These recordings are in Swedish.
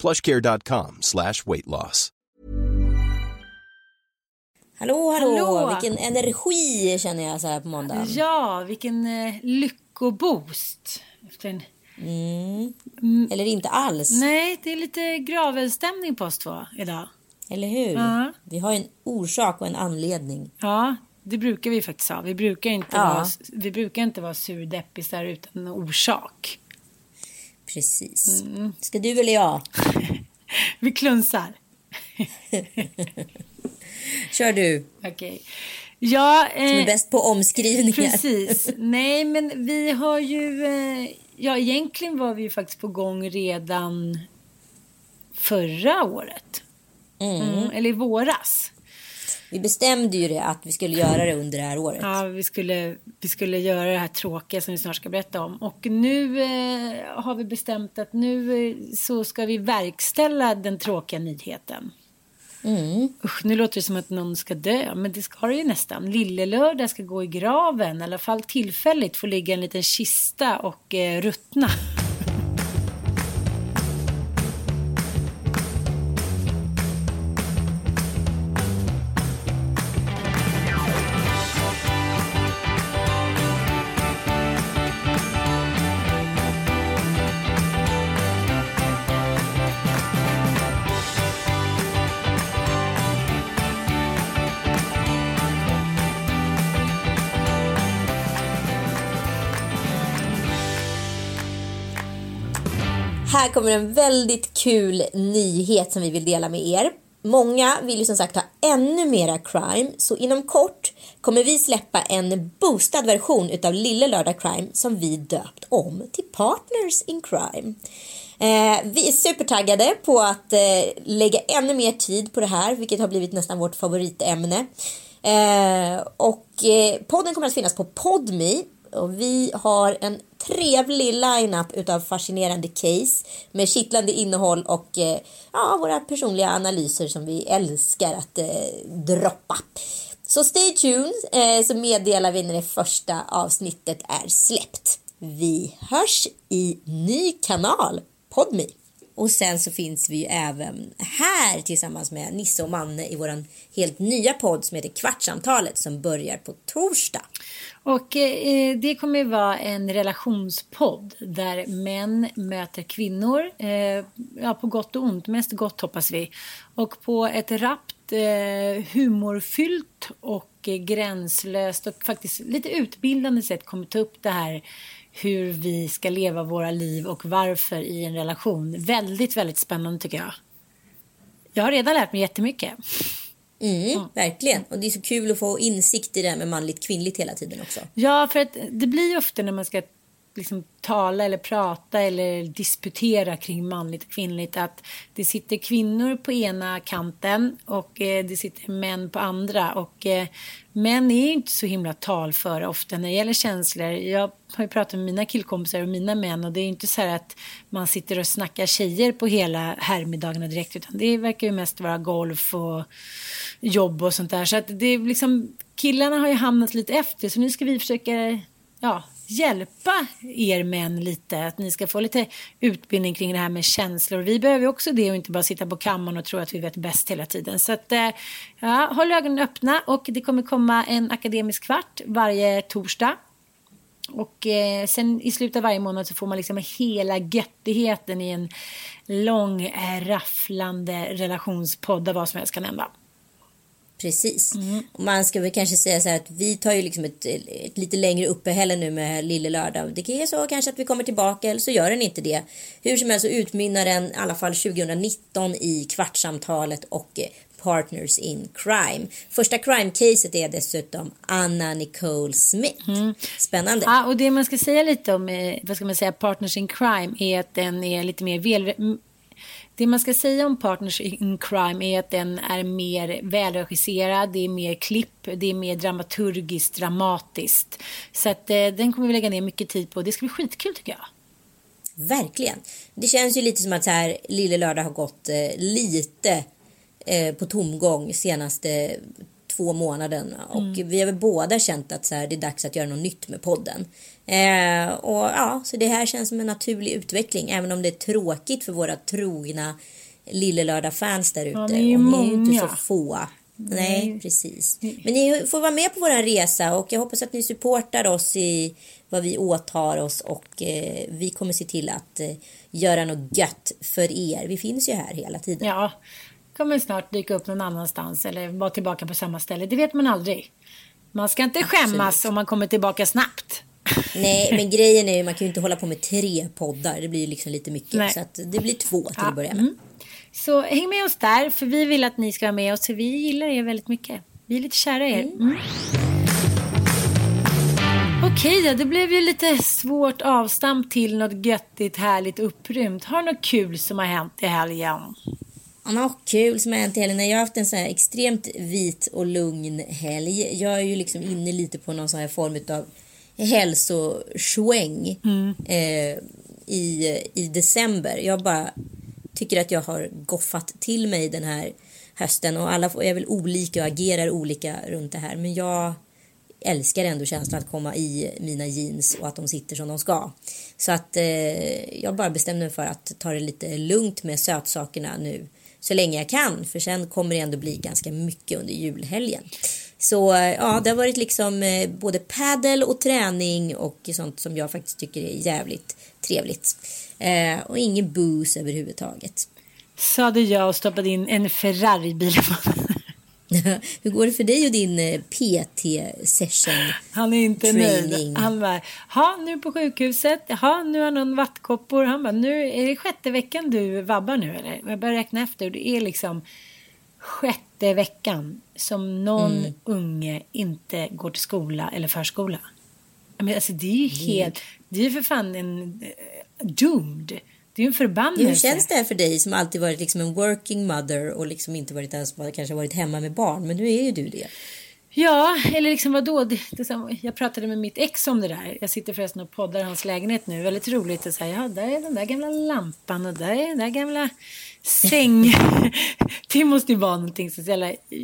plushcare.com slash weight loss. Hallå, hallå, Hallå. Vilken energi känner jag så här på måndagen. Ja, vilken eh, lyckoboost. Efter en... Eller inte alls. Nej, det är lite gravelstämning på oss två idag. Eller hur? Ja. Vi har en orsak och en anledning. Ja, det brukar vi faktiskt ha. Vi brukar inte, Ja. vara, vi brukar inte vara surdeppisar utan orsak. Precis. Mm. Ska du eller jag? Vi klunsar. Kör du. Okej. Ja, Som är eh, bäst på omskrivningar. precis. Nej, men vi har ju... Eh, ja, egentligen var vi ju faktiskt på gång redan förra året. Mm, eller i våras. Vi bestämde ju det att vi skulle göra det under det här året. Ja, vi skulle, vi skulle göra det här tråkiga som vi snart ska berätta om. Och nu eh, har vi bestämt att nu eh, så ska vi verkställa den tråkiga nyheten. Usch, nu låter det som att någon ska dö, men det ska det ju nästan. Lillelördag ska gå i graven, i alla fall tillfälligt få ligga en liten kista och eh, ruttna. Här kommer en väldigt kul nyhet som vi vill dela med er. Många vill ju som sagt ha ännu mera crime, så inom kort kommer vi släppa en boostad version utav Lille Lördag Crime som vi döpt om till Partners in Crime. Eh, vi är supertaggade på att eh, lägga ännu mer tid på det här, vilket har blivit nästan vårt favoritämne. Eh, och eh, podden kommer att finnas på Podme och vi har en trevlig lineup utav fascinerande case med kittlande innehåll och eh, ja, våra personliga analyser som vi älskar att eh, droppa. Så stay tuned eh, så meddelar vi när det första avsnittet är släppt. Vi hörs i ny kanal, Podmi. Och sen så finns vi ju även här tillsammans med Nisse och Manne i våran helt nya podd som heter Kvartsamtalet som börjar på torsdag. Och eh, det kommer ju vara en relationspodd där män möter kvinnor. Eh, ja, på gott och ont. Mest gott hoppas vi. Och på ett rappt, eh, humorfyllt och eh, gränslöst och faktiskt lite utbildande sätt kommer ta upp det här hur vi ska leva våra liv och varför i en relation. Väldigt, väldigt spännande tycker jag. Jag har redan lärt mig jättemycket. Mm, Verkligen. Och det är så kul att få insikt i det här med manligt kvinnligt hela tiden också. Ja, för att det blir ofta när man ska liksom tala eller prata eller disputera kring manligt och kvinnligt att det sitter kvinnor på ena kanten och eh, det sitter män på andra och eh, män är ju inte så himla talföra ofta när det gäller känslor. Jag har ju pratat med mina killkompisar och mina män och det är ju inte så här att man sitter och snackar tjejer på hela herrmiddagarna direkt utan det verkar ju mest vara golf och jobb och sånt där så att det är liksom killarna har ju hamnat lite efter så nu ska vi försöka ja, hjälpa er män lite. Att ni ska få lite utbildning kring det här med känslor. Vi behöver också det och inte bara sitta på kammaren och tro att vi vet bäst hela tiden. Så att, eh, ja, håll ögonen öppna och det kommer komma en akademisk kvart varje torsdag. Och eh, sen i slutet av varje månad så får man liksom hela göttigheten i en lång, eh, rafflande relationspodd där vad som helst kan hända. Precis. Mm. Man ska väl kanske säga så här att vi tar ju liksom ett, ett lite längre uppehälle nu med Lille Lördag. Det är så kanske att vi kommer tillbaka eller så gör den inte det. Hur som helst så utmynnar den i alla fall 2019 i Kvartsamtalet och eh, Partners in Crime. Första crime-caset är dessutom Anna Nicole Smith. Mm. Spännande. Ja, och det man ska säga lite om, eh, vad ska man säga, Partners in Crime är att den är lite mer väl det man ska säga om Partners in Crime är att den är mer välregisserad, det är mer klipp, det är mer dramaturgiskt, dramatiskt. Så att eh, den kommer vi lägga ner mycket tid på. Det ska bli skitkul tycker jag. Verkligen. Det känns ju lite som att så här, Lille Lördag har gått eh, lite eh, på tomgång senaste två månaden och mm. vi har väl båda känt att så här, det är dags att göra något nytt med podden. Eh, och ja, så det här känns som en naturlig utveckling även om det är tråkigt för våra trogna Lille Lördag-fans där ute. Ja, ni är, och ni är ju inte så få. Nej, Nej, precis. Men ni får vara med på vår resa och jag hoppas att ni supportar oss i vad vi åtar oss och eh, vi kommer se till att eh, göra något gött för er. Vi finns ju här hela tiden. Ja, kommer snart dyka upp någon annanstans eller vara tillbaka på samma ställe. Det vet man aldrig. Man ska inte skämmas Absolut. om man kommer tillbaka snabbt. Nej, men grejen är ju man kan ju inte hålla på med tre poddar. Det blir ju liksom lite mycket. Nej. Så det blir två till ja. att börja med. Mm. Så häng med oss där, för vi vill att ni ska vara med oss. För vi gillar er väldigt mycket. Vi är lite kära i er. Mm. Mm. Okej, ja, det blev ju lite svårt avstamp till något göttigt, härligt, upprymt. Har något kul som har hänt i helgen? Ja, något kul som har hänt i helgen. Jag har haft en så här extremt vit och lugn helg. Jag är ju liksom inne lite på någon sån här form av hälsosväng mm. eh, i, i december. Jag bara tycker att jag har goffat till mig den här hösten och alla är väl olika och agerar olika runt det här. Men jag älskar ändå känslan att komma i mina jeans och att de sitter som de ska. Så att eh, jag bara bestämde mig för att ta det lite lugnt med sötsakerna nu så länge jag kan för sen kommer det ändå bli ganska mycket under julhelgen. Så ja, det har varit liksom eh, både paddel och träning och sånt som jag faktiskt tycker är jävligt trevligt. Eh, och ingen booze överhuvudtaget. Sade jag och stoppade in en Ferrari-bil Hur går det för dig och din eh, PT-session? Han är inte nöjd. Han bara, ha nu på sjukhuset, ha nu har någon vattkoppor. Han bara, nu är det sjätte veckan du vabbar nu eller? Jag börjar räkna efter. Det är liksom sjätte veckan som någon mm. unge inte går till skola eller förskola. Men alltså det är ju helt, mm. det är ju för fan en uh, doomed. Det är ju en förbannelse. Hur känns det här för dig som alltid varit liksom en working mother och liksom inte varit den som kanske varit hemma med barn, men nu är ju du det. Ja, eller liksom vadå? Det, det, jag pratade med mitt ex om det där. Jag sitter förresten och poddar hans lägenhet nu. Väldigt roligt att säga, ja, där är den där gamla lampan och där är den där gamla säng. det måste ju vara någonting så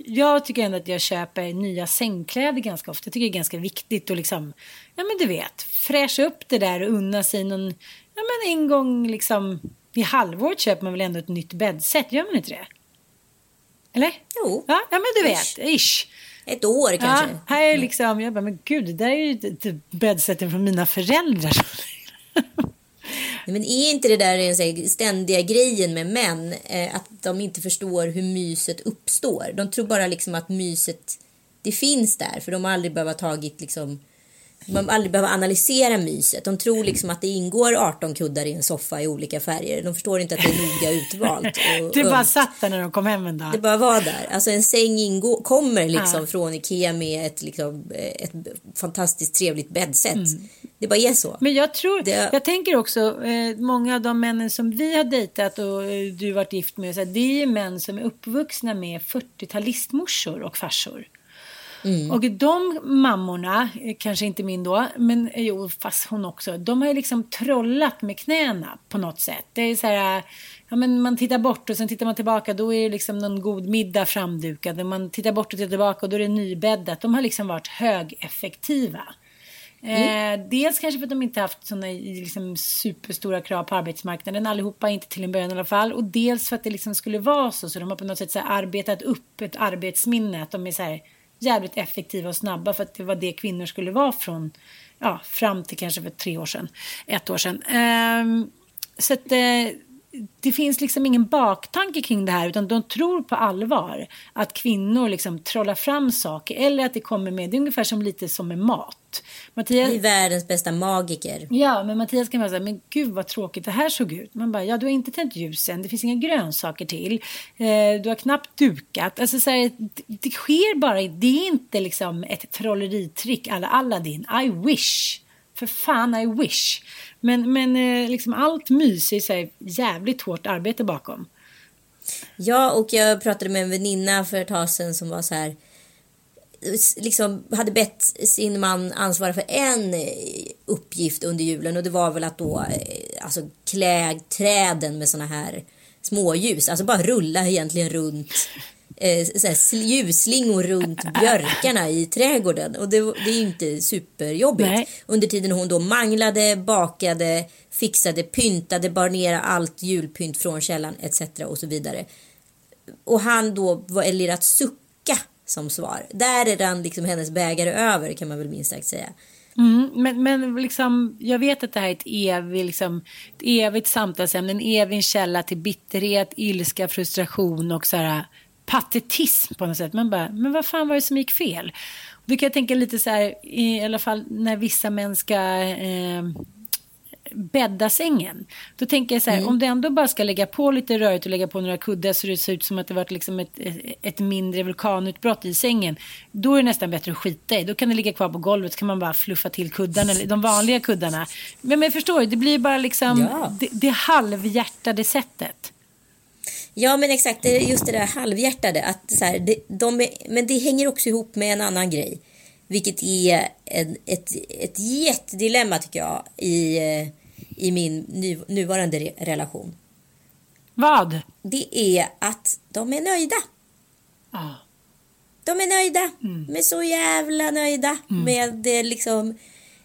Jag tycker ändå att jag köper nya sängkläder ganska ofta. Jag tycker det är ganska viktigt att liksom, ja men du vet, fräscha upp det där och unna sig någon, ja men en gång liksom i halvåret köper man väl ändå ett nytt bäddset, gör man inte det? Eller? Jo. Ja, ja men du vet, ish. Ett år kanske. Ja, här är liksom, jag bara, men gud, det där är ju bäddsetten från mina föräldrar. Men är inte det där den ständiga grejen med män? Eh, att de inte förstår hur myset uppstår. De tror bara liksom att myset, det finns där. För de har aldrig behövt tagit liksom man aldrig behöver analysera myset. De tror liksom att det ingår 18 kuddar i en soffa i olika färger. De förstår inte att det är noga utvalt. Och, det bara satt där när de kom hem en dag. Det bara var där. Alltså en säng ingår, kommer liksom ja. från Ikea med ett, liksom, ett fantastiskt trevligt bäddset. Mm. Det bara är så. Men jag tror, det... jag tänker också, eh, många av de männen som vi har dejtat och eh, du varit gift med, så här, det är män som är uppvuxna med 40-talistmorsor och farsor. Mm. Och de mammorna, kanske inte min då, men jo, fast hon också, de har ju liksom trollat med knäna på något sätt. Det är så här, ja men man tittar bort och sen tittar man tillbaka, då är det liksom någon god middag framdukad. Man tittar bort och tittar tillbaka och då är det nybäddat. De har liksom varit högeffektiva. Mm. Eh, dels kanske för att de inte haft sådana liksom, superstora krav på arbetsmarknaden allihopa, inte till en början i alla fall. Och dels för att det liksom skulle vara så, så de har på något sätt så arbetat upp ett arbetsminne, att de är så här, jävligt effektiva och snabba för att det var det kvinnor skulle vara från ja, fram till kanske för tre år sedan, ett år sedan. Eh, så att, eh, det finns liksom ingen baktanke kring det här utan de tror på allvar att kvinnor liksom trollar fram saker eller att det kommer med, det är ungefär som lite som med mat. Mattias, vi är världens bästa magiker. Ja, men Mattias kan vara säga, men gud vad tråkigt det här såg ut. Man bara, ja du har inte tänt ljusen, det finns inga grönsaker till, eh, du har knappt dukat. Alltså så här, det, det sker bara, det är inte liksom ett trolleritrick alla Aladdin, I wish. För fan, I wish. Men, men eh, liksom allt mys är så jävligt hårt arbete bakom. Ja, och jag pratade med en väninna för ett tag sedan som var så här liksom hade bett sin man ansvara för en eh, uppgift under julen och det var väl att då eh, alltså klä träden med såna här småljus, alltså bara rulla egentligen runt eh, ljusslingor runt björkarna i trädgården. Och det, det är ju inte superjobbigt. Nej. Under tiden hon då manglade, bakade, fixade, pyntade, bar ner allt julpynt från källan etc. och så vidare. Och han då var eller att sucka som svar. Där är den liksom hennes bägare över kan man väl minst sagt säga. Mm, men, men liksom, jag vet att det här är ett evigt, liksom, ett evigt samtalsämne, en evig källa till bitterhet, ilska, frustration och så här patetism på något sätt. Man bara, men vad fan var det som gick fel? Då kan jag tänka lite så här, i alla fall när vissa män ska eh, bädda sängen. Då tänker jag så här, mm. om du ändå bara ska lägga på lite rörigt och lägga på några kuddar så det ser ut som att det varit liksom ett, ett mindre vulkanutbrott i sängen. Då är det nästan bättre att skita i. Då kan det ligga kvar på golvet så kan man bara fluffa till kuddarna, de vanliga kuddarna. Men, men förstår du, det blir bara liksom ja. det, det halvhjärtade sättet. Ja men exakt, det är just det där halvhjärtade. Att så här, det, de är, men det hänger också ihop med en annan grej. Vilket är en, ett, ett jättedilemma tycker jag i, i min nu, nuvarande re, relation. Vad? Det är att de är nöjda. Ah. De är nöjda. Mm. De är så jävla nöjda mm. med det liksom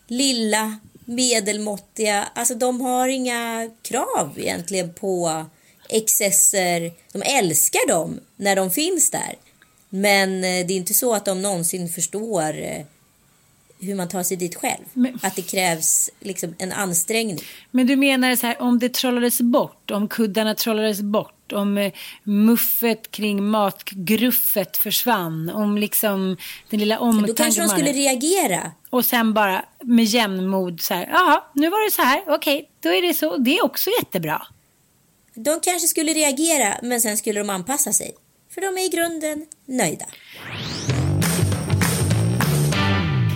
lilla medelmåttiga. Alltså de har inga krav egentligen på excesser. De älskar dem när de finns där. Men eh, det är inte så att de någonsin förstår eh, hur man tar sig dit själv. Men, att det krävs liksom en ansträngning. Men du menar så här, om det trollades bort, om kuddarna trollades bort, om eh, muffet kring matgruffet försvann, om liksom den lilla omtanken. Då kanske de skulle reagera. Och sen bara med jämnmod så här, ja, nu var det så här, okej, okay, då är det så, det är också jättebra. De kanske skulle reagera, men sen skulle de anpassa sig. För de är i grunden nöjda.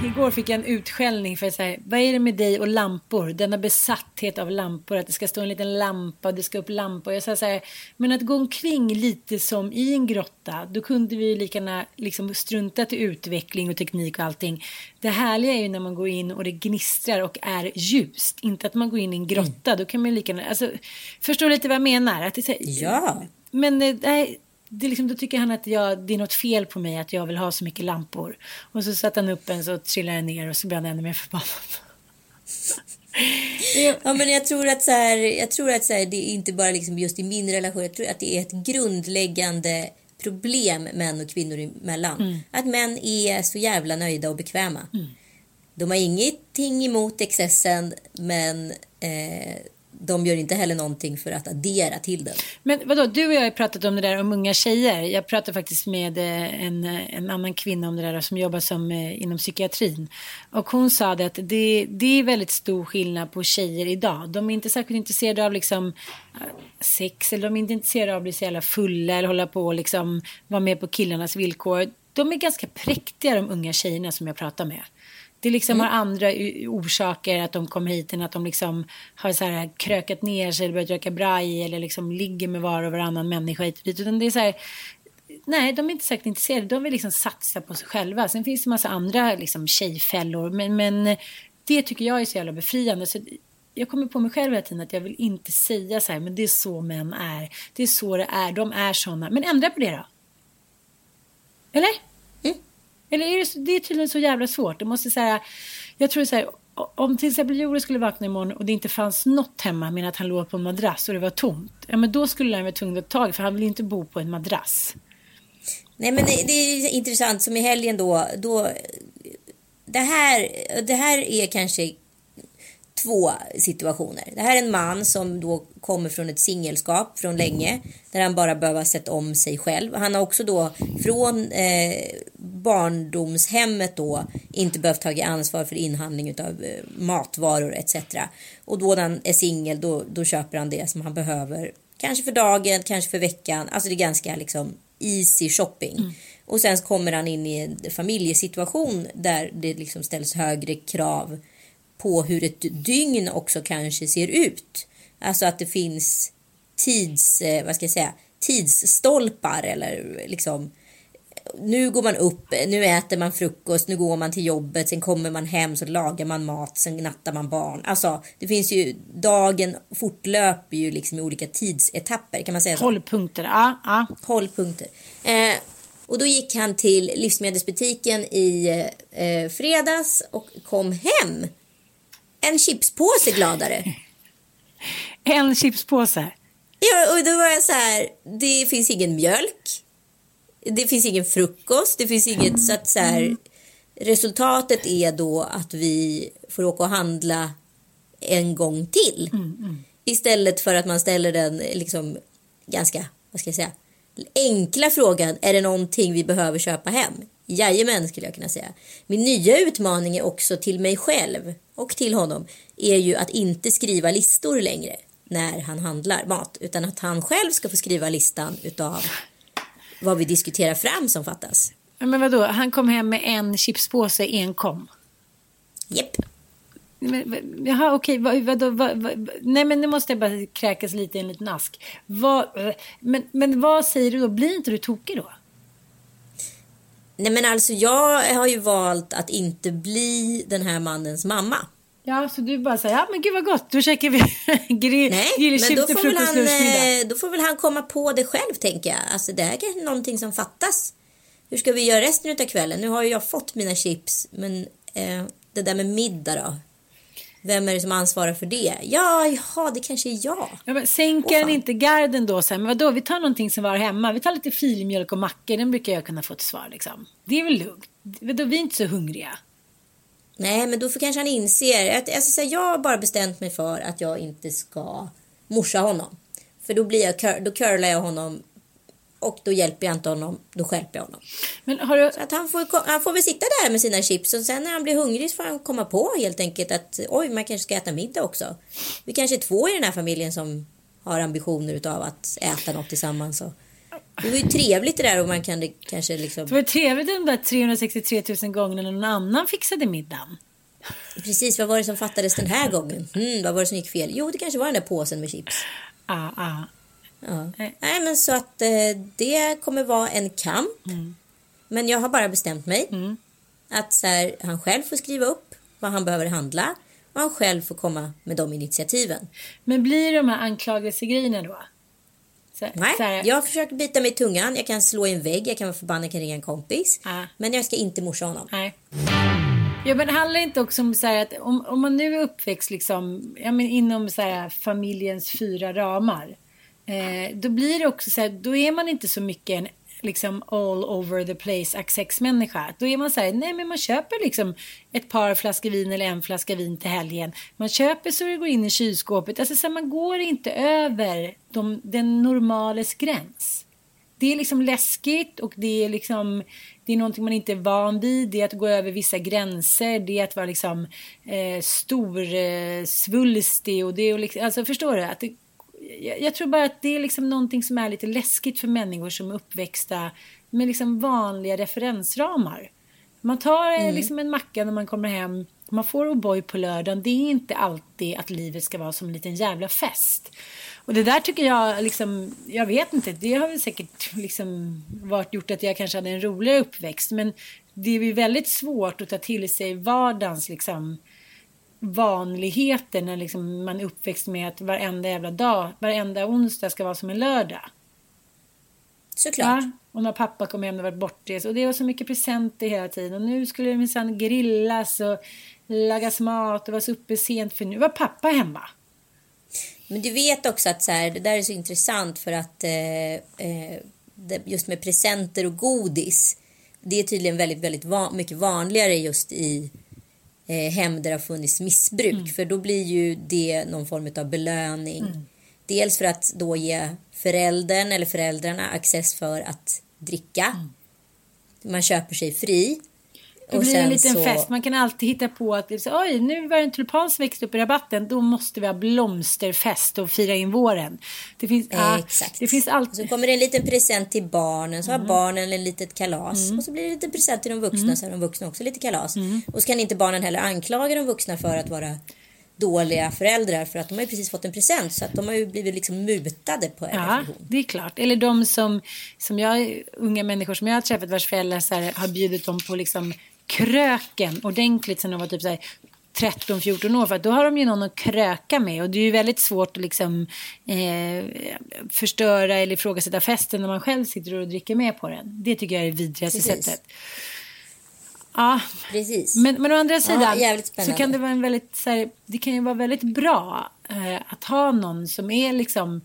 Igår fick jag en utskällning för att säga, vad är det med dig och lampor? Denna besatthet av lampor, att det ska stå en liten lampa och det ska upp lampor. Jag sa så här, men att gå omkring lite som i en grotta, då kunde vi lika gärna liksom strunta till utveckling och teknik och allting. Det härliga är ju när man går in och det gnistrar och är ljust, inte att man går in i en grotta, mm. då kan man lika gärna, alltså, förstår lite vad jag menar? Att det, ja. Men eh, det, liksom, då tycker han att jag, det är något fel på mig att jag vill ha så mycket lampor. Och så satte han upp en så trillade den ner och så blev han ännu mer förbannad. ja men jag tror att så här, jag tror att så här, det är inte bara liksom just i min relation, jag tror att det är ett grundläggande problem män och kvinnor emellan. Mm. Att män är så jävla nöjda och bekväma. Mm. De har ingenting emot excessen men eh, de gör inte heller någonting för att addera till den. Men vadå, du och jag har pratat om det där om unga tjejer. Jag pratade faktiskt med eh, en, eh, en annan kvinna om det där som jobbar som, eh, inom psykiatrin. Och hon sa det att det, det är väldigt stor skillnad på tjejer idag. De är inte särskilt intresserade av liksom sex eller de är inte intresserade av att bli så jävla fulla eller hålla på och liksom vara med på killarnas villkor. De är ganska präktiga de unga tjejerna som jag pratar med. Det liksom mm. har andra orsaker att de kommer hit än att de liksom har så här krökat ner sig eller börjat röka braj eller liksom ligger med var och varannan människa hit och dit. Utan det är så här, nej, de är inte säkert intresserade. De vill liksom satsa på sig själva. Sen finns det massa andra liksom tjejfällor. Men, men det tycker jag är så jävla befriande. Så jag kommer på mig själv hela tiden att jag vill inte säga så här, men det är så män är. Det är så det är. De är sådana. Men ändra på det då. Eller? Eller är det, det är tydligen så jävla svårt. Du måste säga, jag tror så här, om till exempel Jure skulle vakna imorgon och det inte fanns något hemma men att han låg på en madrass och det var tomt. Ja men då skulle han vara tvungen att ta tag för han vill inte bo på en madrass. Nej men det, det är intressant som i helgen då, då det här, det här är kanske två situationer. Det här är en man som då kommer från ett singelskap från länge där han bara behöver sett om sig själv. Han har också då från eh, barndomshemmet då inte behövt ta ansvar för inhandling av eh, matvaror etc. Och då när han är singel då, då köper han det som han behöver. Kanske för dagen, kanske för veckan. Alltså det är ganska liksom easy shopping. Mm. Och sen kommer han in i en familjesituation där det liksom ställs högre krav på hur ett dygn också kanske ser ut. Alltså att det finns tids, eh, vad ska jag säga, tidsstolpar eller liksom nu går man upp, nu äter man frukost, nu går man till jobbet, sen kommer man hem, så lagar man mat, sen nattar man barn. Alltså, det finns ju, dagen fortlöper ju liksom i olika tidsetapper, kan man säga så? Hållpunkter, ja. ja. Hållpunkter. Eh, och då gick han till livsmedelsbutiken i eh, fredags och kom hem en chipspåse gladare. en chipspåse? Ja, och då var jag så här, det finns ingen mjölk. Det finns ingen frukost, det finns inget så att så här, resultatet är då att vi får åka och handla en gång till. Mm, mm. Istället för att man ställer den liksom ganska, vad ska jag säga, enkla frågan, är det någonting vi behöver köpa hem? Jajamän skulle jag kunna säga. Min nya utmaning är också till mig själv och till honom är ju att inte skriva listor längre när han handlar mat utan att han själv ska få skriva listan utav vad vi diskuterar fram som fattas. Men vadå, han kom hem med en chipspåse enkom? Japp. Men, jaha, okej, vad, vadå, vad, vad, nej men nu måste jag bara kräkas lite i en liten ask. Men, men vad säger du då, blir inte du tokig då? Nej men alltså jag har ju valt att inte bli den här mannens mamma. Ja, så du bara säger, ja men gud vad gott, då käkar vi grill, Nej, men då får, väl han, eh, då får väl han komma på det själv tänker jag. Alltså det här är någonting som fattas. Hur ska vi göra resten av kvällen? Nu har ju jag fått mina chips, men eh, det där med middag då? Vem är det som ansvarar för det? Ja, jaha, det kanske är jag. Ja, men sänker den inte garden då? Så här, men vadå, vi tar någonting som var hemma. Vi tar lite filmjölk och mackor. Den brukar jag kunna få ett svar liksom. Det är väl lugnt. Vadå, vi är inte så hungriga. Nej, men då får kanske han inser. Att, alltså, jag har bara bestämt mig för att jag inte ska morsa honom. För då, blir jag, då curlar jag honom och då hjälper jag inte honom, då skälper jag honom. Men har du... Så att han, får, han får väl sitta där med sina chips och sen när han blir hungrig så får han komma på helt enkelt att oj, man kanske ska äta middag också. Vi kanske är två i den här familjen som har ambitioner utav att äta något tillsammans. Och det var ju trevligt det där och man kan kanske liksom... Det var trevligt de där 363 000 gångerna när någon annan fixade middagen. Precis, vad var det som fattades den här gången? Mm, vad var det som gick fel? Jo, det kanske var den där påsen med chips. Ah, ah. Ja. Nej, men så att eh, det kommer vara en kamp. Mm. Men jag har bara bestämt mig. Mm. Att så här, han själv får skriva upp vad han behöver handla. Och han själv får komma med de initiativen. Men blir de här anklagelsegrejerna då? Så, Nej, så här... jag har försökt bita mig i tungan. Jag kan slå i en vägg, jag kan vara förbannad, jag kan ringa en kompis. Ah. Men jag ska inte morsa honom. Nej. Ja, men handlar inte också om så att om, om man nu är uppväxt liksom, ja, men inom så här, familjens fyra ramar. Eh, då blir det också så här, då är man inte så mycket en liksom all over the place accessmänniska. Då är man så här, nej men man köper liksom ett par flaskor vin eller en flaska vin till helgen. Man köper så det går in i kylskåpet. Alltså så här, man går inte över de, den normales gräns. Det är liksom läskigt och det är liksom det är någonting man inte är van vid. Det är att gå över vissa gränser. Det är att vara liksom eh, stor, eh, svulstig och det är liksom, alltså förstår du? Att det, jag, jag, tror bara att det är liksom någonting som är lite läskigt för människor som är uppväxta med liksom vanliga referensramar. Man tar eh, mm. liksom en macka när man kommer hem, man får O'boy på lördagen. Det är inte alltid att livet ska vara som en liten jävla fest. Och det där tycker jag, liksom, jag vet inte, det har väl säkert liksom varit gjort att jag kanske hade en roligare uppväxt. Men det är ju väldigt svårt att ta till sig vardagens liksom, vanligheter när liksom man är uppväxt med att varenda jävla dag, varenda onsdag ska vara som en lördag. Såklart. Ja, och när pappa kom hem och varit bortrest. Och det var så mycket presenter hela tiden. Och nu skulle det minsann grillas och lagas mat och vara uppe sent. För nu var pappa hemma. Men du vet också att så här, det där är så intressant för att eh, eh, just med presenter och godis. Det är tydligen väldigt, väldigt van, mycket vanligare just i eh, hem där det har funnits missbruk. Mm. För då blir ju det någon form av belöning. Mm. Dels för att då ge föräldern eller föräldrarna access för att dricka. Mm. Man köper sig fri. Det blir en liten så... fest. Man kan alltid hitta på att oj, nu var det en tulipan som växte upp i rabatten. Då måste vi ha blomsterfest och fira in våren. Det finns, ah, exakt. Det finns alltid... Så kommer det en liten present till barnen. Så mm. har barnen en litet kalas. Mm. Och så blir det en liten present till de vuxna. Mm. Så har de vuxna också lite kalas. Mm. Och så kan inte barnen heller anklaga de vuxna för att vara dåliga föräldrar för att de har ju precis fått en present så att de har ju blivit liksom mutade på en Ja, det är klart. Eller de som, som jag, unga människor som jag har träffat vars föräldrar så här, har bjudit dem på liksom kröken ordentligt sen de var typ så här 13-14 år för då har de ju någon att kröka med och det är ju väldigt svårt att liksom eh, förstöra eller ifrågasätta festen när man själv sitter och dricker med på den. Det tycker jag är det vidrigaste Precis. sättet. Ja, precis. Men, men å andra sidan ja, så kan det vara en väldigt, så här, det kan ju vara väldigt bra eh, att ha någon som är liksom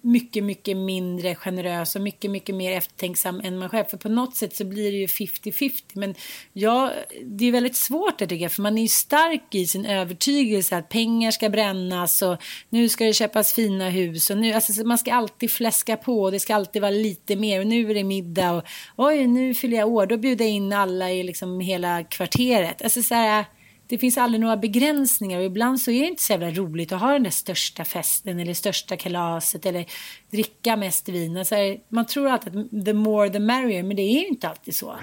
mycket, mycket mindre generös och mycket, mycket mer eftertänksam än man själv. För på något sätt så blir det ju 50-50. Men ja, det är väldigt svårt det tycker jag. För man är ju stark i sin övertygelse att pengar ska brännas och nu ska det köpas fina hus. Och nu, alltså, man ska alltid fläska på och det ska alltid vara lite mer. Och nu är det middag och oj, nu fyller jag år. Då bjuder jag in alla i liksom hela kvarteret. Alltså så här det finns aldrig några begränsningar och ibland så är det inte så jävla roligt att ha den där största festen eller största kalaset eller dricka mest vin. Alltså, man tror alltid att the more the merrier, men det är ju inte alltid så.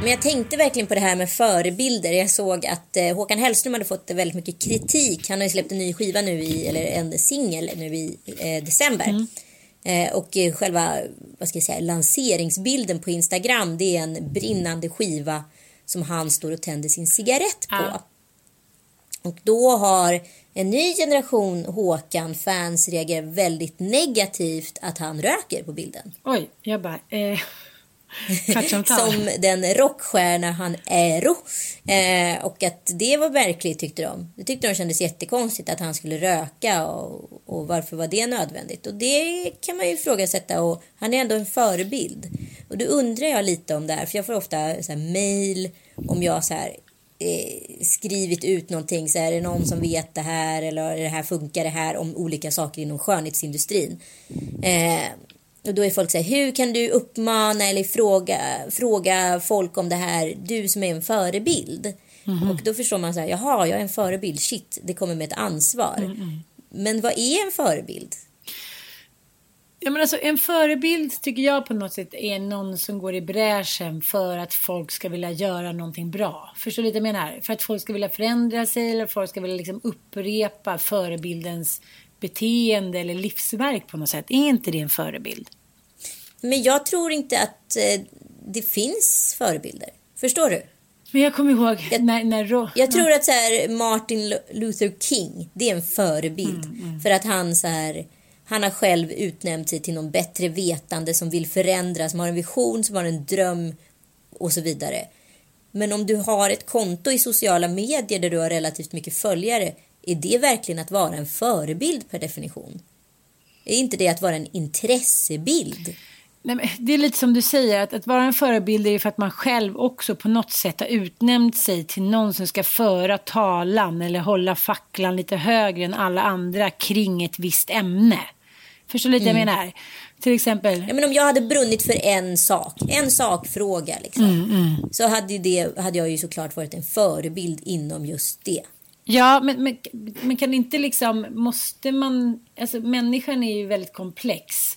Men jag tänkte verkligen på det här med förebilder. Jag såg att eh, Håkan Hellström hade fått väldigt mycket kritik. Han har ju släppt en ny skiva nu i, eller en singel nu i eh, december. Mm. Eh, och själva vad ska jag säga, lanseringsbilden på Instagram det är en brinnande skiva som han står och tänder sin cigarett på. Ja. Och då har en ny generation Håkan-fans reagerat väldigt negativt att han röker på bilden. Oj, jag bara... Eh... som den rockstjärna han är. Eh, och att det var verkligt tyckte de. Det tyckte de kändes jättekonstigt att han skulle röka och, och varför var det nödvändigt? Och det kan man ju ifrågasätta och han är ändå en förebild. Och då undrar jag lite om det här för jag får ofta så här mail om jag så här eh, skrivit ut någonting så här, är det någon som vet det här eller det här funkar det här om olika saker inom skönhetsindustrin. Eh, och då är folk så här, hur kan du uppmana eller fråga, fråga folk om det här, du som är en förebild. Mm. Och då förstår man så här, jaha, jag är en förebild, shit, det kommer med ett ansvar. Mm -hmm. Men vad är en förebild? Ja, men alltså, en förebild tycker jag på något sätt är någon som går i bräschen för att folk ska vilja göra någonting bra. Förstår du lite vad jag menar? För att folk ska vilja förändra sig eller folk ska vilja liksom upprepa förebildens beteende eller livsverk på något sätt. Är inte det en förebild? Men jag tror inte att eh, det finns förebilder. Förstår du? Men jag kommer ihåg jag, när... när jag tror att så här, Martin Luther King, det är en förebild. Mm, mm. För att han så här... Han har själv utnämnt sig till någon bättre vetande som vill förändra, som har en vision, som har en dröm och så vidare. Men om du har ett konto i sociala medier där du har relativt mycket följare är det verkligen att vara en förebild per definition? Är inte det att vara en intressebild? Nej, det är lite som du säger, att, att vara en förebild är för att man själv också på något sätt har utnämnt sig till någon som ska föra talan eller hålla facklan lite högre än alla andra kring ett visst ämne. Förstår du lite mm. jag menar? Till exempel. Ja, men om jag hade brunnit för en sak, en sakfråga liksom, mm, mm. så hade, det, hade jag ju såklart varit en förebild inom just det. Ja, men, men, men kan inte liksom, måste man, alltså människan är ju väldigt komplex.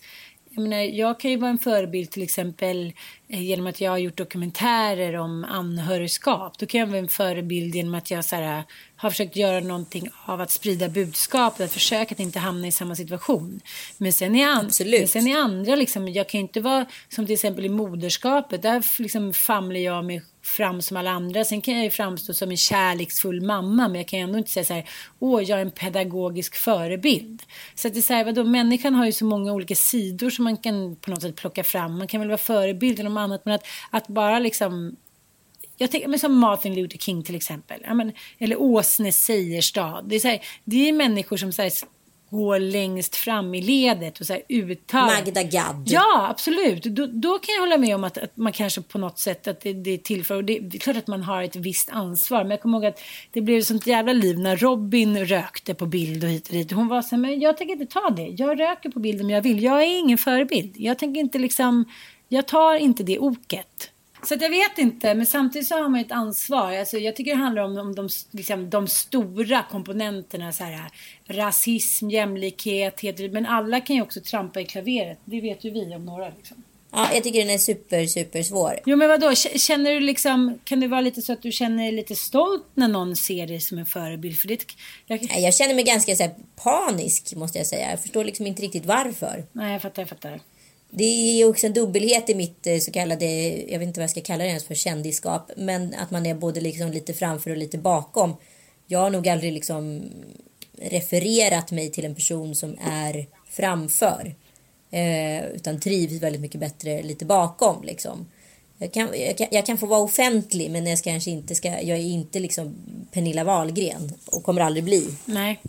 Jag, menar, jag kan ju vara en förebild till exempel eh, genom att jag har gjort dokumentärer om anhörigskap. Då kan jag vara en förebild genom att jag så här, har försökt göra någonting av att sprida budskapet, att försöka att inte hamna i samma situation. Men sen är, an- men sen är andra, liksom, jag kan ju inte vara som till exempel i moderskapet, där liksom famlar jag mig fram som alla andra. Sen kan jag ju framstå som en kärleksfull mamma, men jag kan ju ändå inte säga så här, åh, jag är en pedagogisk förebild. Så att det är så här, vadå, människan har ju så många olika sidor som man kan på något sätt plocka fram. Man kan väl vara förebild eller något annat, men att, att bara liksom jag tänker, men som Martin Luther King till exempel. Men, eller Åsne Seierstad. Det är, så här, det är människor som så här, går längst fram i ledet och så här uttalar. Magda Gad. Ja, absolut. Då, då kan jag hålla med om att, att man kanske på något sätt att det, det tillför. Och det, det, är klart att man har ett visst ansvar. Men jag kommer ihåg att det blev ett sånt jävla liv när Robin rökte på bild och hit och dit. Hon var så här, men jag tänker inte ta det. Jag röker på bild om jag vill. Jag är ingen förebild. Jag tänker inte liksom, jag tar inte det oket. Så jag vet inte, men samtidigt så har man ett ansvar. Alltså, jag tycker det handlar om, om de, liksom, de stora komponenterna. Så här, rasism, jämlikhet, heder, men alla kan ju också trampa i klaveret. Det vet ju vi om några. Liksom. Ja, jag tycker den är super, super svår. Jo, men vadå? Känner du liksom, kan det vara lite så att du känner dig lite stolt när någon ser dig som en förebild? För det, jag... jag känner mig ganska så här, panisk, måste jag säga. Jag förstår liksom inte riktigt varför. Nej, jag fattar, jag fattar det är också en dubbelhet i mitt eh, så kallade, jag vet inte vad jag ska kalla det ens för kändisskap, men att man är både liksom lite framför och lite bakom. Jag har nog aldrig liksom refererat mig till en person som är framför. Eh, utan trivs väldigt mycket bättre lite bakom liksom. Jag kan, jag, kan, jag kan få vara offentlig men jag, kanske inte ska, jag är inte liksom Pernilla Wahlgren och kommer aldrig bli. Nej.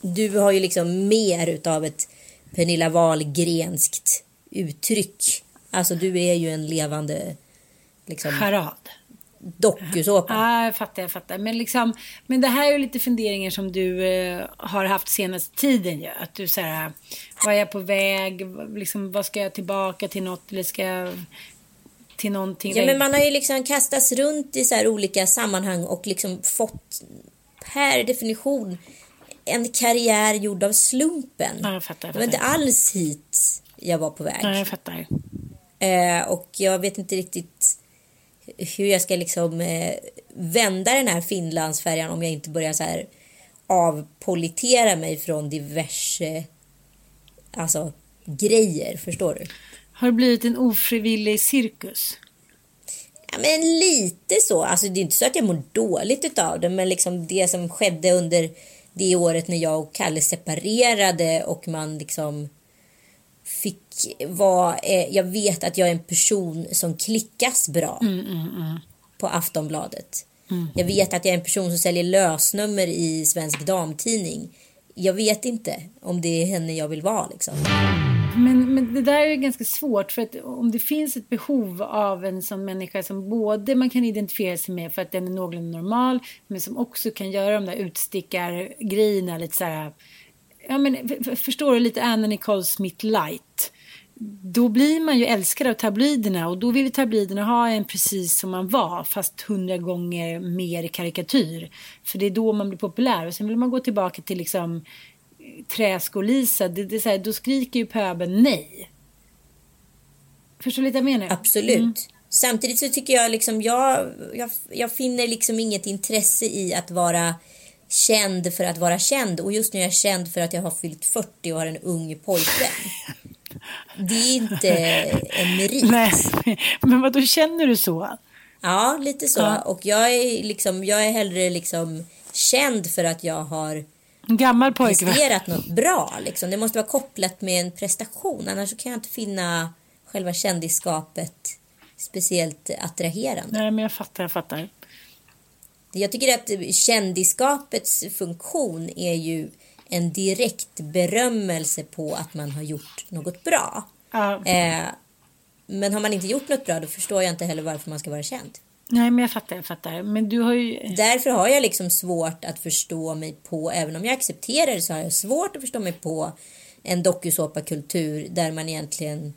Du har ju liksom mer utav ett Pernilla Wahlgrenskt uttryck. Alltså du är ju en levande liksom, charad. Dokusåpa. Ja, jag fattar, jag fattar. Men, liksom, men det här är ju lite funderingar som du eh, har haft senaste tiden ju. Att du säger, vad är jag på väg? Liksom, vad ska jag tillbaka till något? Eller ska jag till någonting? Ja, men man har ju liksom kastats runt i så här olika sammanhang och liksom fått per definition en karriär gjord av slumpen. Ja, jag fattar, jag fattar. Det var inte alls hit jag var på väg. Ja, jag fattar. Eh, och jag vet inte riktigt hur jag ska liksom eh, vända den här Finlandsfärjan om jag inte börjar så här avpolitera mig från diverse alltså, grejer. Förstår du? Har det blivit en ofrivillig cirkus? Ja, men lite så. Alltså, det är inte så att jag mår dåligt av det, men liksom det som skedde under det året när jag och Kalle separerade och man liksom fick vara... Eh, jag vet att jag är en person som klickas bra mm, mm, mm. på Aftonbladet. Mm. Jag vet att jag är en person som säljer lösnummer i Svensk Damtidning. Jag vet inte om det är henne jag vill vara liksom. Men, men det där är ju ganska svårt för att om det finns ett behov av en sån människa som både man kan identifiera sig med för att den är någorlunda normal men som också kan göra de där utstickargrejerna lite så här. Ja men förstår du lite Anna Nicole Smith light. Då blir man ju älskad av tabloiderna och då vill tabloiderna ha en precis som man var fast hundra gånger mer karikatyr. För det är då man blir populär och sen vill man gå tillbaka till liksom träsko-Lisa, det, det är så här, då skriker ju pöbeln nej. Förstår du lite jag menar? Absolut. Mm. Samtidigt så tycker jag liksom, jag, jag, jag finner liksom inget intresse i att vara känd för att vara känd. Och just nu är jag känd för att jag har fyllt 40 och har en ung pojkvän. Det är inte en merit. Nej, men vad då känner du så? Ja, lite så. Ja. Och jag är liksom, jag är hellre liksom känd för att jag har gammal pojkvän. presterat något bra. Liksom. Det måste vara kopplat med en prestation. Annars kan jag inte finna själva kändisskapet speciellt attraherande. Nej, men jag fattar, jag fattar. Jag tycker att kändisskapets funktion är ju en direkt berömmelse på att man har gjort något bra. Ja. Eh, men har man inte gjort något bra då förstår jag inte heller varför man ska vara känd. Nej, men jag fattar, jag fattar. Men du har ju... Därför har jag liksom svårt att förstå mig på, även om jag accepterar det så har jag svårt att förstå mig på en dokusåpakultur där man egentligen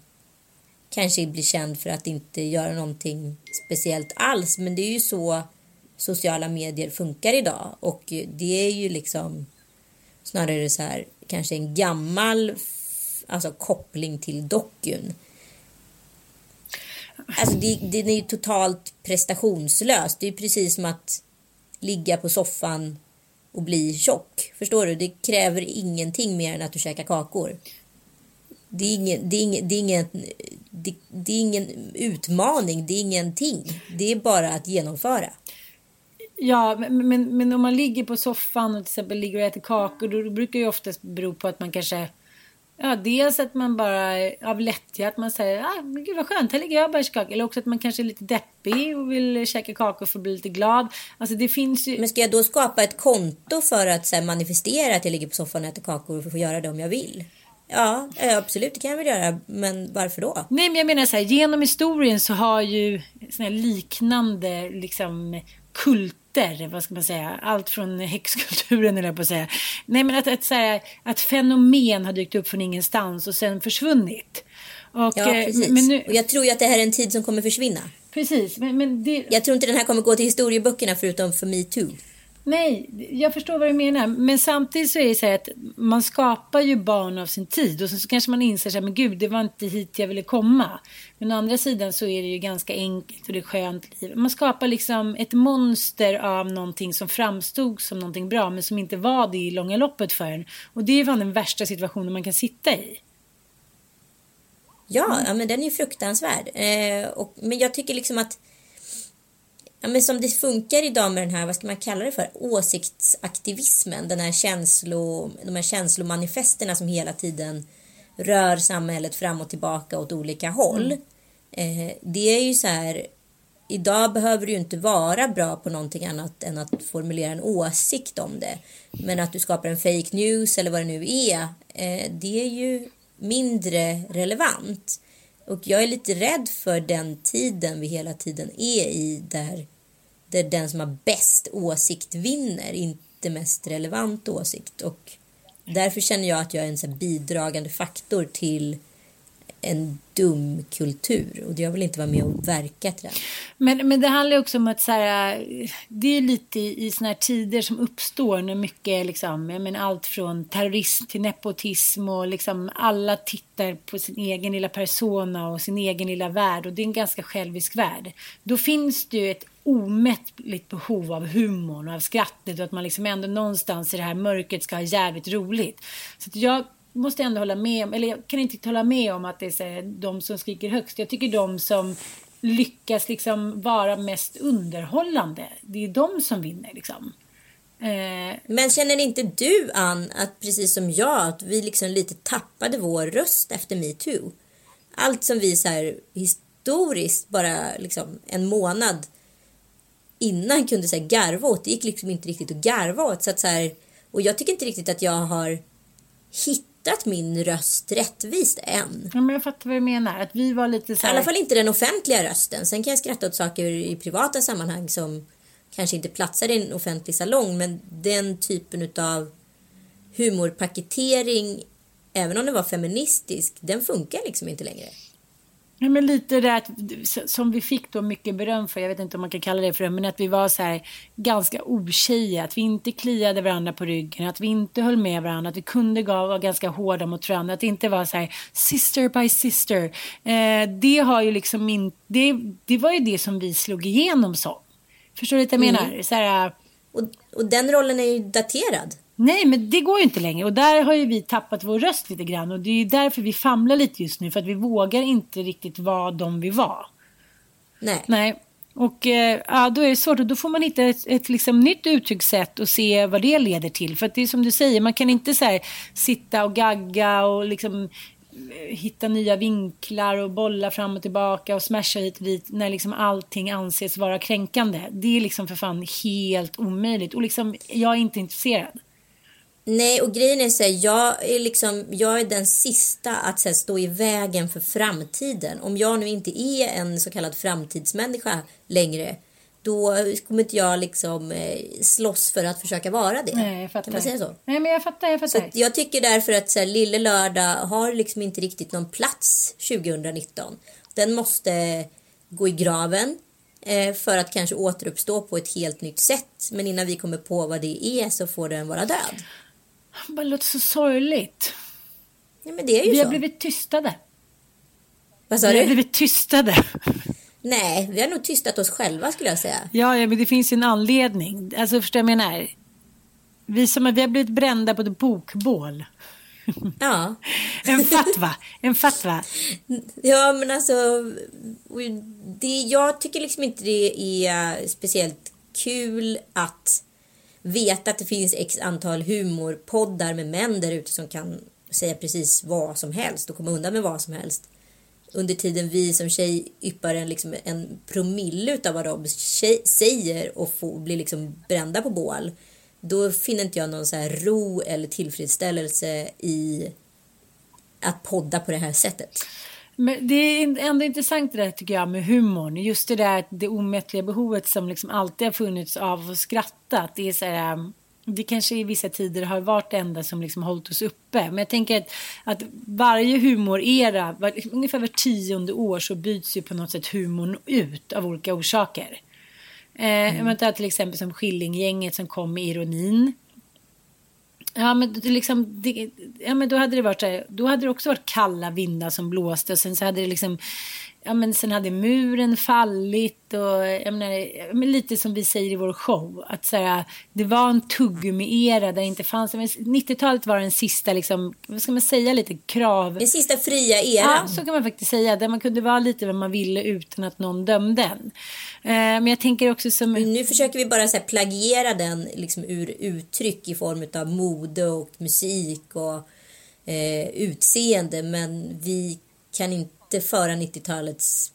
kanske blir känd för att inte göra någonting speciellt alls. Men det är ju så sociala medier funkar idag och det är ju liksom snarare så här kanske en gammal alltså koppling till dokun Alltså det, det är ju totalt prestationslöst. Det är precis som att ligga på soffan och bli tjock. Förstår du? Det kräver ingenting mer än att du käkar kakor. Det är ingen, det är ingen, det är ingen, det, det är ingen utmaning, det är ingenting. Det är bara att genomföra. Ja, men, men, men om man ligger på soffan och till exempel ligger och äter kakor då brukar det ju oftast bero på att man kanske Ja, dels att man bara av lättja att man säger ah, men gud vad skönt, här ligger jag och bärskakor. Eller också att man kanske är lite deppig och vill käka kakor för att bli lite glad. Alltså det finns ju... Men ska jag då skapa ett konto för att så här, manifestera att jag ligger på soffan och äter kakor för att få göra det om jag vill? Ja, absolut, det kan jag väl göra. Men varför då? Nej, men jag menar så här, genom historien så har ju såna liknande liksom kulter vad ska man säga, allt från häxkulturen eller på att säga. Nej men att, att, säga, att fenomen har dykt upp från ingenstans och sen försvunnit. Och, ja, eh, precis. Men nu... och jag tror ju att det här är en tid som kommer försvinna. Precis, men, men det... Jag tror inte den här kommer gå till historieböckerna förutom för metoo. Nej, jag förstår vad du menar. Men samtidigt så är det så här att man skapar ju barn av sin tid. Och så kanske man inser så här, men gud, det var inte hit jag ville komma. Men å andra sidan så är det ju ganska enkelt och det är skönt liv. Man skapar liksom ett monster av någonting som framstod som någonting bra, men som inte var det i långa loppet för en. Och det är fan den värsta situationen man kan sitta i. Ja, ja men den är ju fruktansvärd. Eh, och, men jag tycker liksom att ja, men som det funkar idag med den här, vad ska man kalla det för, åsiktsaktivismen, den här känslo, de här känslomanifesterna som hela tiden rör samhället fram och tillbaka åt olika håll. Mm. Eh, det är ju så här, idag behöver du ju inte vara bra på någonting annat än att formulera en åsikt om det. Men att du skapar en fake news eller vad det nu är, eh, det är ju mindre relevant. Och jag är lite rädd för den tiden vi hela tiden är i där där den som har bäst åsikt vinner, inte mest relevant åsikt. Och därför känner jag att jag är en så bidragande faktor till en dum kultur och jag vill inte vara med och verka till den. Men, men det handlar också om att så här, det är lite i, i såna här tider som uppstår när mycket liksom, jag menar, allt från terrorism till nepotism och liksom alla tittar på sin egen lilla persona och sin egen lilla värld och det är en ganska självisk värld. Då finns det ju ett omättligt behov av humorn och av skrattet och att man liksom ändå någonstans i det här mörkret ska ha jävligt roligt. Så jag måste ändå hålla med om, eller jag kan inte hålla med om att det är så de som skriker högst. Jag tycker de som lyckas liksom vara mest underhållande, det är de som vinner liksom. Eh... Men känner inte du Ann att precis som jag att vi liksom lite tappade vår röst efter metoo? Allt som vi så här historiskt bara liksom en månad innan kunde så garva åt, det gick liksom inte riktigt att garva åt. Så att så här, och jag tycker inte riktigt att jag har hittat min röst rättvist än. Ja, men jag fattar vad du menar. Att vi var lite så här... I alla fall inte den offentliga rösten. Sen kan jag skratta åt saker i privata sammanhang som kanske inte platsar i en offentlig salong. Men den typen av humorpaketering, även om den var feministisk, den funkar liksom inte längre. Ja, men lite det att, som vi fick då mycket beröm för, jag vet inte om man kan kalla det för det, men att vi var så här ganska otjejiga, att vi inte kliade varandra på ryggen, att vi inte höll med varandra, att vi kunde vara ganska hårda mot varandra, att det inte var så här sister by sister. Eh, det har ju liksom inte, det, det var ju det som vi slog igenom som. Förstår du vad jag mm. menar? Så här, och, och den rollen är ju daterad. Nej, men det går ju inte längre. Och där har ju vi tappat vår röst lite grann. Och det är ju därför vi famlar lite just nu. För att vi vågar inte riktigt vara de vi var. Nej. Nej. Och eh, ja, då är det svårt. Och då får man hitta ett, ett liksom, nytt uttryckssätt och se vad det leder till. För att det är som du säger, man kan inte så här, sitta och gagga och liksom eh, hitta nya vinklar och bolla fram och tillbaka och smasha hit och dit när liksom allting anses vara kränkande. Det är liksom för fan helt omöjligt. Och liksom, jag är inte intresserad. Nej, och grejen är så här, jag är liksom, jag är den sista att här, stå i vägen för framtiden. Om jag nu inte är en så kallad framtidsmänniska längre, då kommer inte jag liksom eh, slåss för att försöka vara det. Nej, jag fattar. Kan man säga så? Nej, men jag fattar, jag fattar. Så jag tycker därför att så här, Lille Lördag har liksom inte riktigt någon plats 2019. Den måste gå i graven eh, för att kanske återuppstå på ett helt nytt sätt. Men innan vi kommer på vad det är så får den vara död. Det bara låter så sorgligt. Ja, men det är ju vi så. har blivit tystade. Vad sa vi du? Vi har blivit tystade. Nej, vi har nog tystat oss själva skulle jag säga. Ja, ja men det finns ju en anledning. Alltså förstår jag menar? Vi, som, vi har blivit brända på ett bokbål. Ja. en fatwa. En fatwa. Ja, men alltså. Det, jag tycker liksom inte det är speciellt kul att veta att det finns x antal humorpoddar med män där ute som kan säga precis vad som helst och komma undan med vad som helst. Under tiden vi som tjej yppar en, liksom, en promille av vad de tjej, säger och får, blir liksom brända på bål. Då finner inte jag någon så här ro eller tillfredsställelse i att podda på det här sättet. Men det är ändå intressant det där tycker jag med humorn. Just det där det omättliga behovet som liksom alltid har funnits av att skratta. det är så här, det kanske i vissa tider har varit det enda som liksom hållit oss uppe. Men jag tänker att, att varje humorera, var, ungefär var tionde år så byts ju på något sätt humorn ut av olika orsaker. Eh, mm. Man tar till exempel som Skillinggänget som kom med ironin. Ja men, liksom, det, ja, men då hade det varit så här, då hade det också varit kalla vindar som blåste och sen så hade det liksom ja, men sen hade muren fallit och jag menar, lite som vi säger i vår show. Att så här, det var en tuggummi-era där det inte fanns, 90-talet var den sista, liksom, vad ska man säga, lite krav. Den sista fria eran. Ja, så kan man faktiskt säga. Där man kunde vara lite vad man ville utan att någon dömde en. Eh, men jag tänker också som... Nu försöker vi bara så här, plagiera den liksom, ur uttryck i form av mode och musik och eh, utseende. Men vi kan inte inte föra 90-talets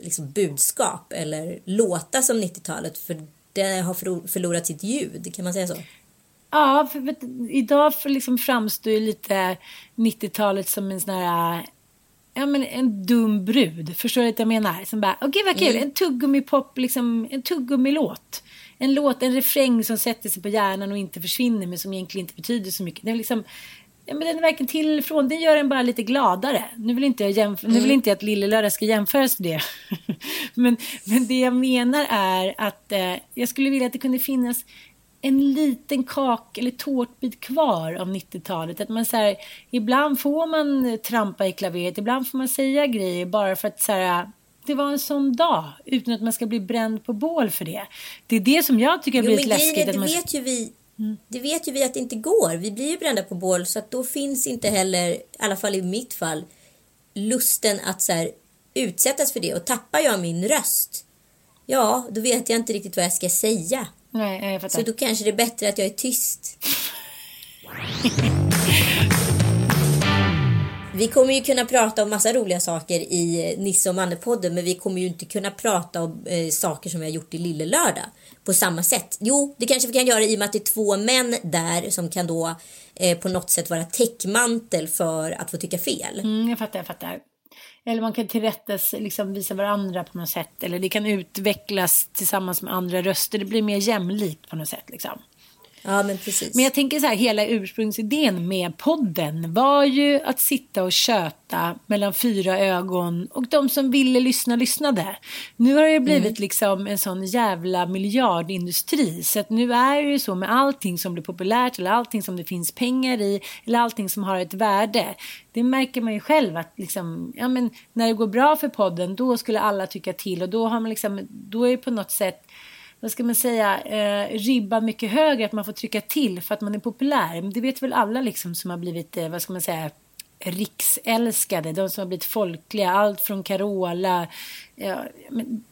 liksom, budskap eller låta som 90-talet för det har förlorat sitt ljud, kan man säga så? Ja, för, vet, idag för liksom framstår ju lite 90-talet som en sån här ja, men en dum brud. Förstår du vad jag menar? Som bara, okej okay, vad kul, mm. en tuggummi-pop, liksom, en tuggummi-låt. En låt, en refräng som sätter sig på hjärnan och inte försvinner men som egentligen inte betyder så mycket. Det är liksom, ja, men den är verkligen till från. Det gör en bara lite gladare. Nu vill inte jag, jämf- mm. nu vill inte jag att Lille Lördag ska jämföras med det. men, men det jag menar är att eh, jag skulle vilja att det kunde finnas en liten kak eller tårtbit kvar av 90-talet. Att man så här, ibland får man trampa i klaveret, ibland får man säga grejer bara för att så här, det var en sån dag utan att man ska bli bränd på bål för det. Det är det som jag tycker blir lite läskigt. Det man... vet ju vi Mm. Det vet ju vi att det inte går. Vi blir ju brända på bål så att då finns inte heller, i alla fall i mitt fall, lusten att så här, utsättas för det. Och tappar jag min röst, ja, då vet jag inte riktigt vad jag ska säga. Nej, jag fattar. Så då kanske det är bättre att jag är tyst. Vi kommer ju kunna prata om massa roliga saker i eh, Nisse och Manne-podden men vi kommer ju inte kunna prata om eh, saker som vi har gjort i Lille Lördag på samma sätt. Jo, det kanske vi kan göra i och med att det är två män där som kan då eh, på något sätt vara täckmantel för att få tycka fel. Mm, jag fattar, jag fattar. Eller man kan tillrättas, liksom visa varandra på något sätt. Eller det kan utvecklas tillsammans med andra röster. Det blir mer jämlikt på något sätt. Liksom. Ja, men precis. Men jag tänker så här, hela ursprungsidén med podden var ju att sitta och köta mellan fyra ögon och de som ville lyssna lyssnade. Nu har det blivit mm. liksom en sån jävla miljardindustri så att nu är det ju så med allting som blir populärt eller allting som det finns pengar i eller allting som har ett värde. Det märker man ju själv att liksom, ja men när det går bra för podden då skulle alla tycka till och då har man liksom, då är det på något sätt vad ska man säga, eh, ribban mycket högre, att man får trycka till för att man är populär. Men det vet väl alla liksom som har blivit, eh, vad ska man säga, riksälskade, de som har blivit folkliga, allt från Carola, ja, men,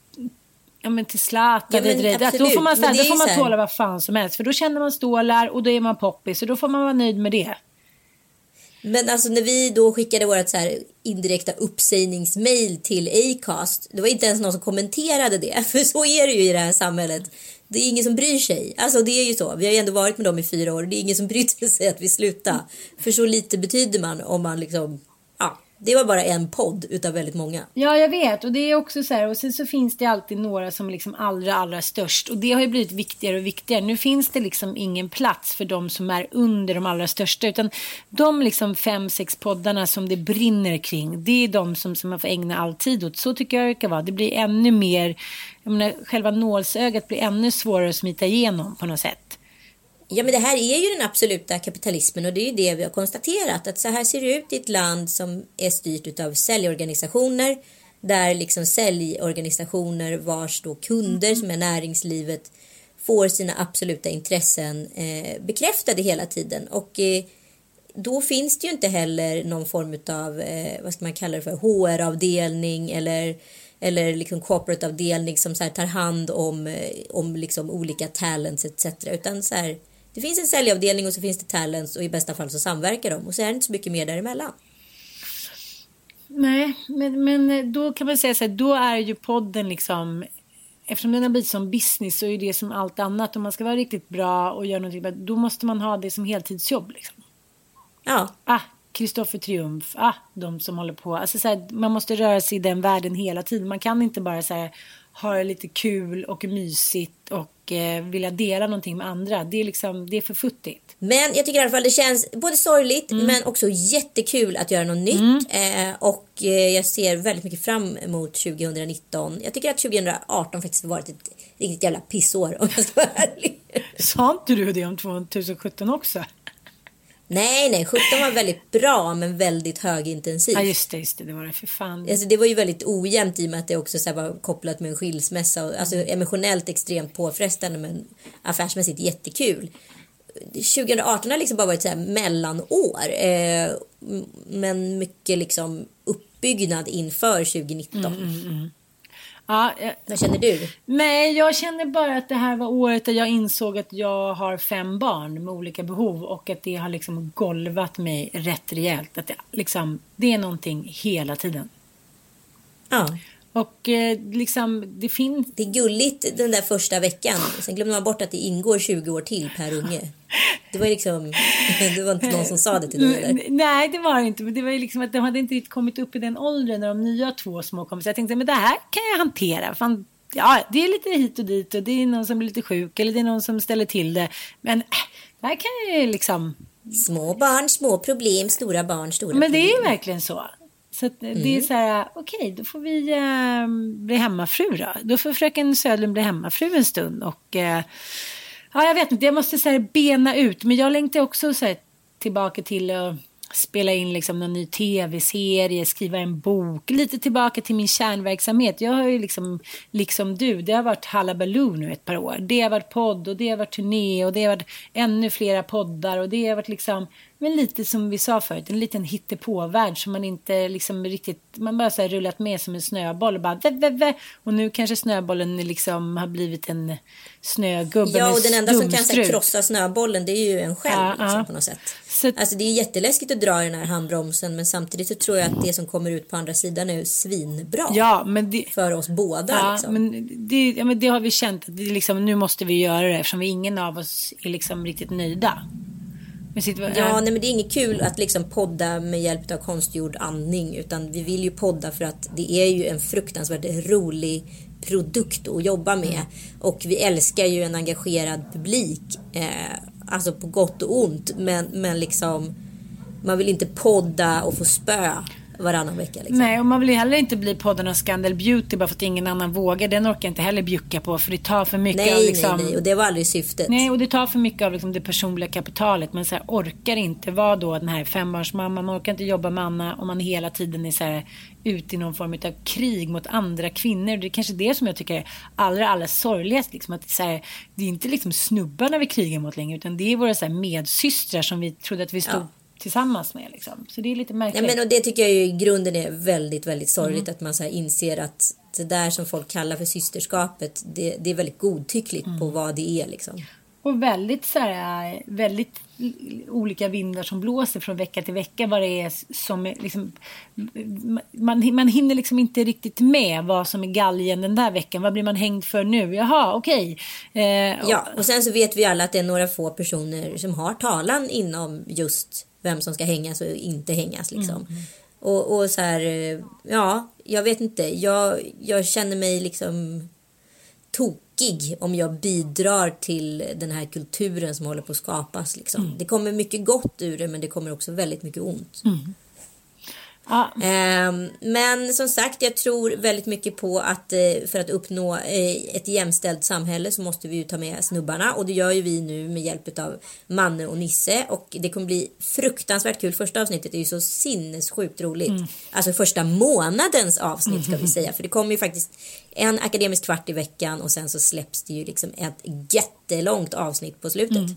ja, men till Zlatan. Ja, då får man, så här, då får man tåla vad fan som helst, för då känner man stålar och då är man poppis och då får man vara nöjd med det. Men alltså när vi då skickade vårt så här indirekta uppsägningsmail till Acast. Det var inte ens någon som kommenterade det. För så är det ju i det här samhället. Det är ingen som bryr sig. Alltså det är ju så. Vi har ju ändå varit med dem i fyra år. Det är ingen som bryr sig att vi slutar. För så lite betyder man om man liksom det var bara en podd utav väldigt många. Ja, jag vet. Och det är också så här. Och sen så finns det alltid några som är liksom allra, allra störst. Och det har ju blivit viktigare och viktigare. Nu finns det liksom ingen plats för de som är under de allra största. Utan de liksom fem, sex poddarna som det brinner kring. Det är de som, som man får ägna all tid åt. Så tycker jag det kan vara. Det blir ännu mer. Jag menar, själva nålsögat blir ännu svårare att smita igenom på något sätt. Ja men det här är ju den absoluta kapitalismen och det är ju det vi har konstaterat att så här ser det ut i ett land som är styrt av säljorganisationer där liksom säljorganisationer vars då kunder som är näringslivet får sina absoluta intressen eh, bekräftade hela tiden och eh, då finns det ju inte heller någon form av, eh, vad ska man kalla det för, HR-avdelning eller eller liksom corporate-avdelning som så tar hand om, eh, om liksom olika talents etc. Utan så här, det finns en säljavdelning och så finns det talents och i bästa fall så samverkar de och så är det inte så mycket mer däremellan. Nej, men, men då kan man säga så här, då är ju podden liksom Eftersom den har blivit som business så är det som allt annat. Om man ska vara riktigt bra och göra någonting då måste man ha det som heltidsjobb. Liksom. Ja. Ah, Kristoffer Triumf, ah, de som håller på. Alltså, så här, man måste röra sig i den världen hela tiden. Man kan inte bara så här, ha det lite kul och mysigt och eh, vilja dela någonting med andra. Det är, liksom, det är för futtigt. Men jag tycker i alla fall det känns både sorgligt mm. men också jättekul att göra något nytt. Mm. Eh, och eh, jag ser väldigt mycket fram emot 2019. Jag tycker att 2018 faktiskt har varit ett riktigt jävla pissår om jag ska vara ärlig. Sa inte du det om 2017 också? Nej, nej, 17 var väldigt bra men väldigt högintensivt. Ja, just det, just det, det var det, för fan. Alltså, det var ju väldigt ojämnt i och med att det också så var kopplat med en skilsmässa. Och, alltså emotionellt extremt påfrestande men affärsmässigt jättekul. 2018 har liksom bara varit så här mellanår. Eh, men mycket liksom uppbyggnad inför 2019. Mm, mm, mm. Ja, jag, Vad känner du? Nej, jag känner bara att det här var året där jag insåg att jag har fem barn med olika behov och att det har liksom golvat mig rätt rejält. Att det, liksom, det är någonting hela tiden. Ja. Och eh, liksom, det finns... Det är gulligt den där första veckan. Sen glömmer man bort att det ingår 20 år till per unge. Det var liksom, det var inte någon som sa det till dig eller? Nej, det var det inte. Men det var ju liksom att de hade inte riktigt kommit upp i den åldern när de nya två små kom. Så jag tänkte, men det här kan jag hantera. Fan, ja, det är lite hit och dit och det är någon som blir lite sjuk eller det är någon som ställer till det. Men äh, det här kan jag ju liksom... Små barn, små problem, stora barn, stora problem. Men det är verkligen så. Så mm. det är mm. så här, okej, okay, då får vi äh, bli hemmafru då. Då får fröken Södlund bli hemmafru en stund och äh, ja, jag vet inte, jag måste så här, bena ut, men jag längtar också så här, tillbaka till att spela in liksom någon ny tv-serie, skriva en bok, lite tillbaka till min kärnverksamhet. Jag har ju liksom, liksom du, det har varit Hallabaloo nu ett par år. Det har varit podd och det har varit turné och det har varit ännu flera poddar och det har varit liksom men lite som vi sa förut, en liten hittepåvärld som man inte liksom riktigt, man bara så här rullat med som en snöboll och bara vä, vä, vä. Och nu kanske snöbollen liksom har blivit en snögubbe Ja, och den enda som kan här, krossa snöbollen det är ju en själv ja, liksom, ja. på något sätt. Så... Alltså det är jätteläskigt att dra i den här handbromsen men samtidigt så tror jag att det som kommer ut på andra sidan är svinbra. Ja, men det... För oss båda. Ja, liksom. men det, ja, men det har vi känt, att det liksom, nu måste vi göra det eftersom vi ingen av oss är liksom riktigt nöjda. Ja, nej, men det är inget kul att liksom podda med hjälp av konstgjord andning. Utan vi vill ju podda för att det är ju en fruktansvärt rolig produkt att jobba med. Mm. Och vi älskar ju en engagerad publik. Eh, alltså på gott och ont. Men, men liksom man vill inte podda och få spö varannan vecka. Liksom. Nej, och man vill heller inte bli poddarnas Scandal Beauty bara för att ingen annan vågar. Den orkar jag inte heller bjucka på för det tar för mycket nej, av liksom... Nej, nej, och det var aldrig syftet. Nej, och det tar för mycket av liksom, det personliga kapitalet. Man så här, orkar inte vara då den här fembarnsmamman. Man orkar inte jobba med Anna om man hela tiden är så här, ute i någon form av krig mot andra kvinnor. Det är kanske det som jag tycker är allra, allra sorgligast. Liksom, att så här, det är inte liksom snubbarna vi krigar mot längre utan det är våra så här, medsystrar som vi trodde att vi stod ja tillsammans med. Liksom. Så det är lite märkligt. Ja, men, och det tycker jag ju i grunden är väldigt, väldigt sorgligt mm. att man så inser att det där som folk kallar för systerskapet, det, det är väldigt godtyckligt mm. på vad det är. Liksom. Och väldigt så här, väldigt olika vindar som blåser från vecka till vecka. Vad det är som liksom, man, man hinner liksom inte riktigt med vad som är galgen den där veckan. Vad blir man hängd för nu? Jaha, okej. Okay. Eh, ja, och sen så vet vi alla att det är några få personer som har talan inom just vem som ska hängas och inte hängas liksom. Mm. Och, och så här, eh, ja, jag vet inte. Jag, jag känner mig liksom tokig om jag bidrar till den här kulturen som håller på att skapas. Liksom. Mm. Det kommer mycket gott ur det men det kommer också väldigt mycket ont. Mm. Ja. Ehm, men som sagt, jag tror väldigt mycket på att eh, för att uppnå eh, ett jämställt samhälle så måste vi ju ta med snubbarna och det gör ju vi nu med hjälp av Manne och Nisse och det kommer bli fruktansvärt kul. Första avsnittet är ju så sinnessjukt roligt. Mm. Alltså första månadens avsnitt ska vi säga för det kommer ju faktiskt en akademisk kvart i veckan och sen så släpps det ju liksom ett jättelångt avsnitt på slutet. Mm.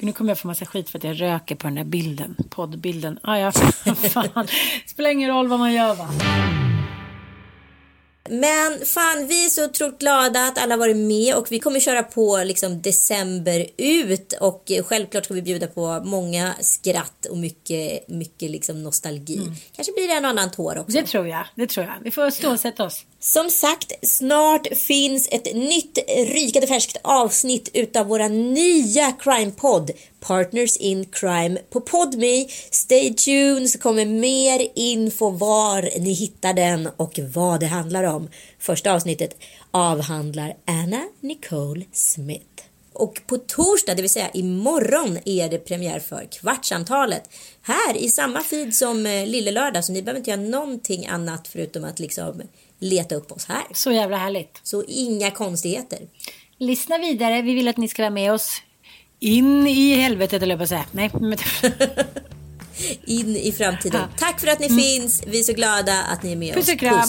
Nu kommer jag få massa skit för att jag röker på den där bilden, poddbilden. Ah, ja, fan. Spelar ingen roll vad man gör va. Men fan, vi är så otroligt glada att alla varit med och vi kommer köra på liksom december ut och självklart ska vi bjuda på många skratt och mycket, mycket liksom nostalgi. Mm. Kanske blir det en annan tår också. Det tror jag, det tror jag. Vi får stålsätta oss. Som sagt, snart finns ett nytt rykande färskt avsnitt utav våra nya crime-podd Partners in Crime på Podme. Stay tuned så kommer mer info var ni hittar den och vad det handlar om. Första avsnittet avhandlar Anna Nicole Smith. Och på torsdag, det vill säga imorgon, är det premiär för Kvartsamtalet. Här i samma feed som eh, Lille Lördag, så ni behöver inte göra någonting annat förutom att liksom leta upp oss här. Så jävla härligt. Så inga konstigheter. Lyssna vidare. Vi vill att ni ska vara med oss in i helvetet, eller jag på att säga. Nej. in i framtiden. Ja. Tack för att ni mm. finns. Vi är så glada att ni är med Puss oss. Och kram.